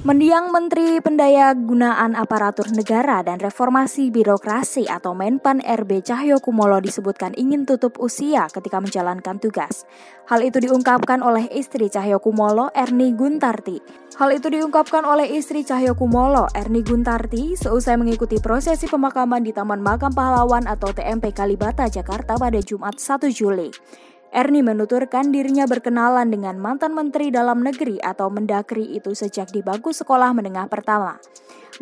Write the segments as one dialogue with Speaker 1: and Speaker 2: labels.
Speaker 1: Mendiang Menteri Pendaya Gunaan Aparatur Negara dan Reformasi Birokrasi atau Menpan RB Cahyo Kumolo disebutkan ingin tutup usia ketika menjalankan tugas. Hal itu diungkapkan oleh istri Cahyo Kumolo, Erni Guntarti. Hal itu diungkapkan oleh istri Cahyo Kumolo, Erni Guntarti, seusai mengikuti prosesi pemakaman di Taman Makam Pahlawan atau TMP Kalibata, Jakarta pada Jumat 1 Juli. Ernie menuturkan dirinya berkenalan dengan mantan Menteri Dalam Negeri atau Mendakri itu sejak di bangku sekolah menengah pertama.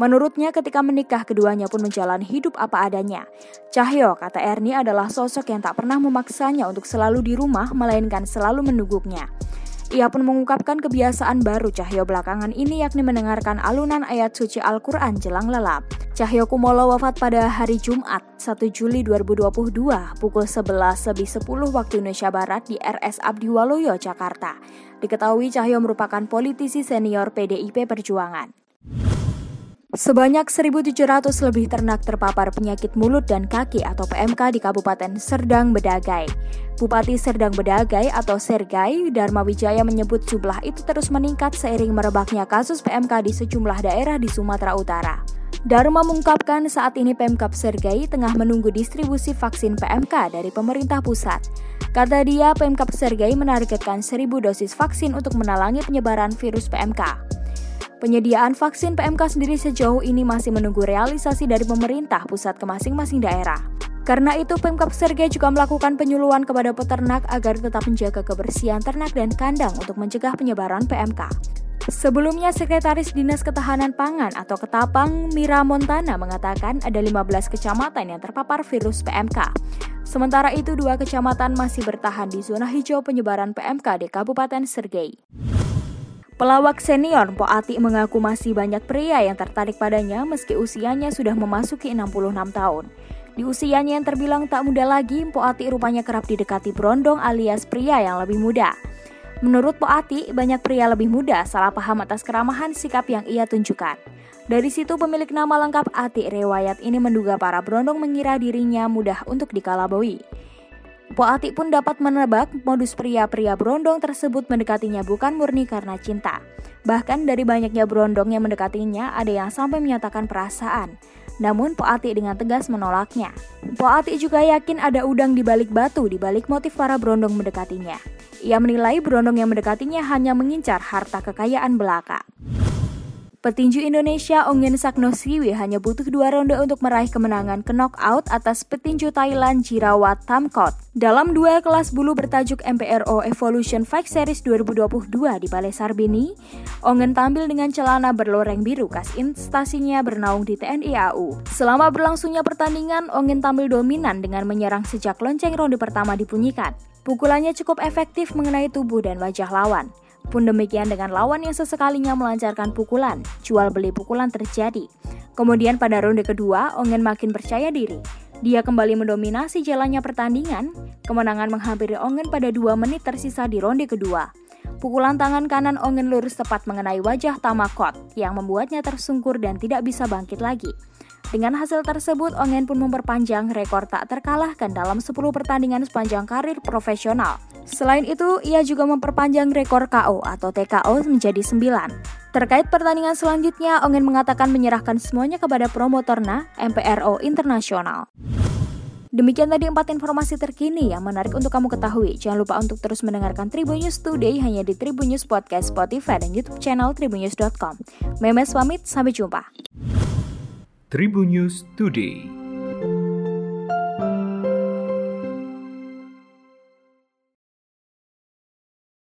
Speaker 1: Menurutnya ketika menikah keduanya pun menjalani hidup apa adanya. Cahyo, kata Ernie adalah sosok yang tak pernah memaksanya untuk selalu di rumah melainkan selalu menungguknya. Ia pun mengungkapkan kebiasaan baru Cahyo belakangan ini yakni mendengarkan alunan ayat suci Al-Quran jelang lelap. Cahyo Kumolo wafat pada hari Jumat 1 Juli 2022 pukul 11 lebih 10 waktu Indonesia Barat di RS Abdi Waluyo, Jakarta. Diketahui Cahyo merupakan politisi senior PDIP Perjuangan. Sebanyak 1.700 lebih ternak terpapar penyakit mulut dan kaki atau PMK di Kabupaten Serdang Bedagai. Bupati Serdang Bedagai atau Sergai, Dharma Wijaya menyebut jumlah itu terus meningkat seiring merebaknya kasus PMK di sejumlah daerah di Sumatera Utara. Dharma mengungkapkan saat ini Pemkap Sergai tengah menunggu distribusi vaksin PMK dari pemerintah pusat. Kata dia, Pemkap Sergai menargetkan 1.000 dosis vaksin untuk menalangi penyebaran virus PMK. Penyediaan vaksin PMK sendiri sejauh ini masih menunggu realisasi dari pemerintah pusat ke masing-masing daerah. Karena itu, Pemkap Serge juga melakukan penyuluhan kepada peternak agar tetap menjaga kebersihan ternak dan kandang untuk mencegah penyebaran PMK. Sebelumnya, Sekretaris Dinas Ketahanan Pangan atau Ketapang Mira Montana mengatakan ada 15 kecamatan yang terpapar virus PMK. Sementara itu, dua kecamatan masih bertahan di zona hijau penyebaran PMK di Kabupaten Sergei. Pelawak senior Po Ati mengaku masih banyak pria yang tertarik padanya meski usianya sudah memasuki 66 tahun. Di usianya yang terbilang tak muda lagi, Po Ati rupanya kerap didekati berondong alias pria yang lebih muda. Menurut Po Ati, banyak pria lebih muda salah paham atas keramahan sikap yang ia tunjukkan. Dari situ pemilik nama lengkap Ati Rewayat ini menduga para berondong mengira dirinya mudah untuk dikalaboi. Po Ati pun dapat menebak modus pria-pria berondong tersebut mendekatinya bukan murni karena cinta. Bahkan dari banyaknya berondong yang mendekatinya, ada yang sampai menyatakan perasaan. Namun Po Ati dengan tegas menolaknya. Po Ati juga yakin ada udang di balik batu di balik motif para berondong mendekatinya. Ia menilai berondong yang mendekatinya hanya mengincar harta kekayaan belaka. Petinju Indonesia Ongen Saknosiwi hanya butuh dua ronde untuk meraih kemenangan ke knockout atas petinju Thailand Jirawat Tamkot. Dalam dua kelas bulu bertajuk MPRO Evolution Fight Series 2022 di Balai Sarbini, Ongen tampil dengan celana berloreng biru kas instasinya bernaung di TNI AU. Selama berlangsungnya pertandingan, Ongen tampil dominan dengan menyerang sejak lonceng ronde pertama dibunyikan. Pukulannya cukup efektif mengenai tubuh dan wajah lawan. Pun demikian dengan lawan yang sesekalinya melancarkan pukulan, jual beli pukulan terjadi. Kemudian pada ronde kedua, Ongen makin percaya diri. Dia kembali mendominasi jalannya pertandingan. Kemenangan menghampiri Ongen pada dua menit tersisa di ronde kedua. Pukulan tangan kanan Ongen lurus tepat mengenai wajah Tamakot yang membuatnya tersungkur dan tidak bisa bangkit lagi. Dengan hasil tersebut, Ongen pun memperpanjang rekor tak terkalahkan dalam 10 pertandingan sepanjang karir profesional. Selain itu, ia juga memperpanjang rekor KO atau TKO menjadi 9. Terkait pertandingan selanjutnya, Ongen mengatakan menyerahkan semuanya kepada promotornya MPRO Internasional. Demikian tadi empat informasi terkini yang menarik untuk kamu ketahui. Jangan lupa untuk terus mendengarkan Tribun News Today hanya di Tribun News Podcast, Spotify, dan YouTube channel tribunnews.com. Memes pamit, sampai jumpa.
Speaker 2: Tribun News Today.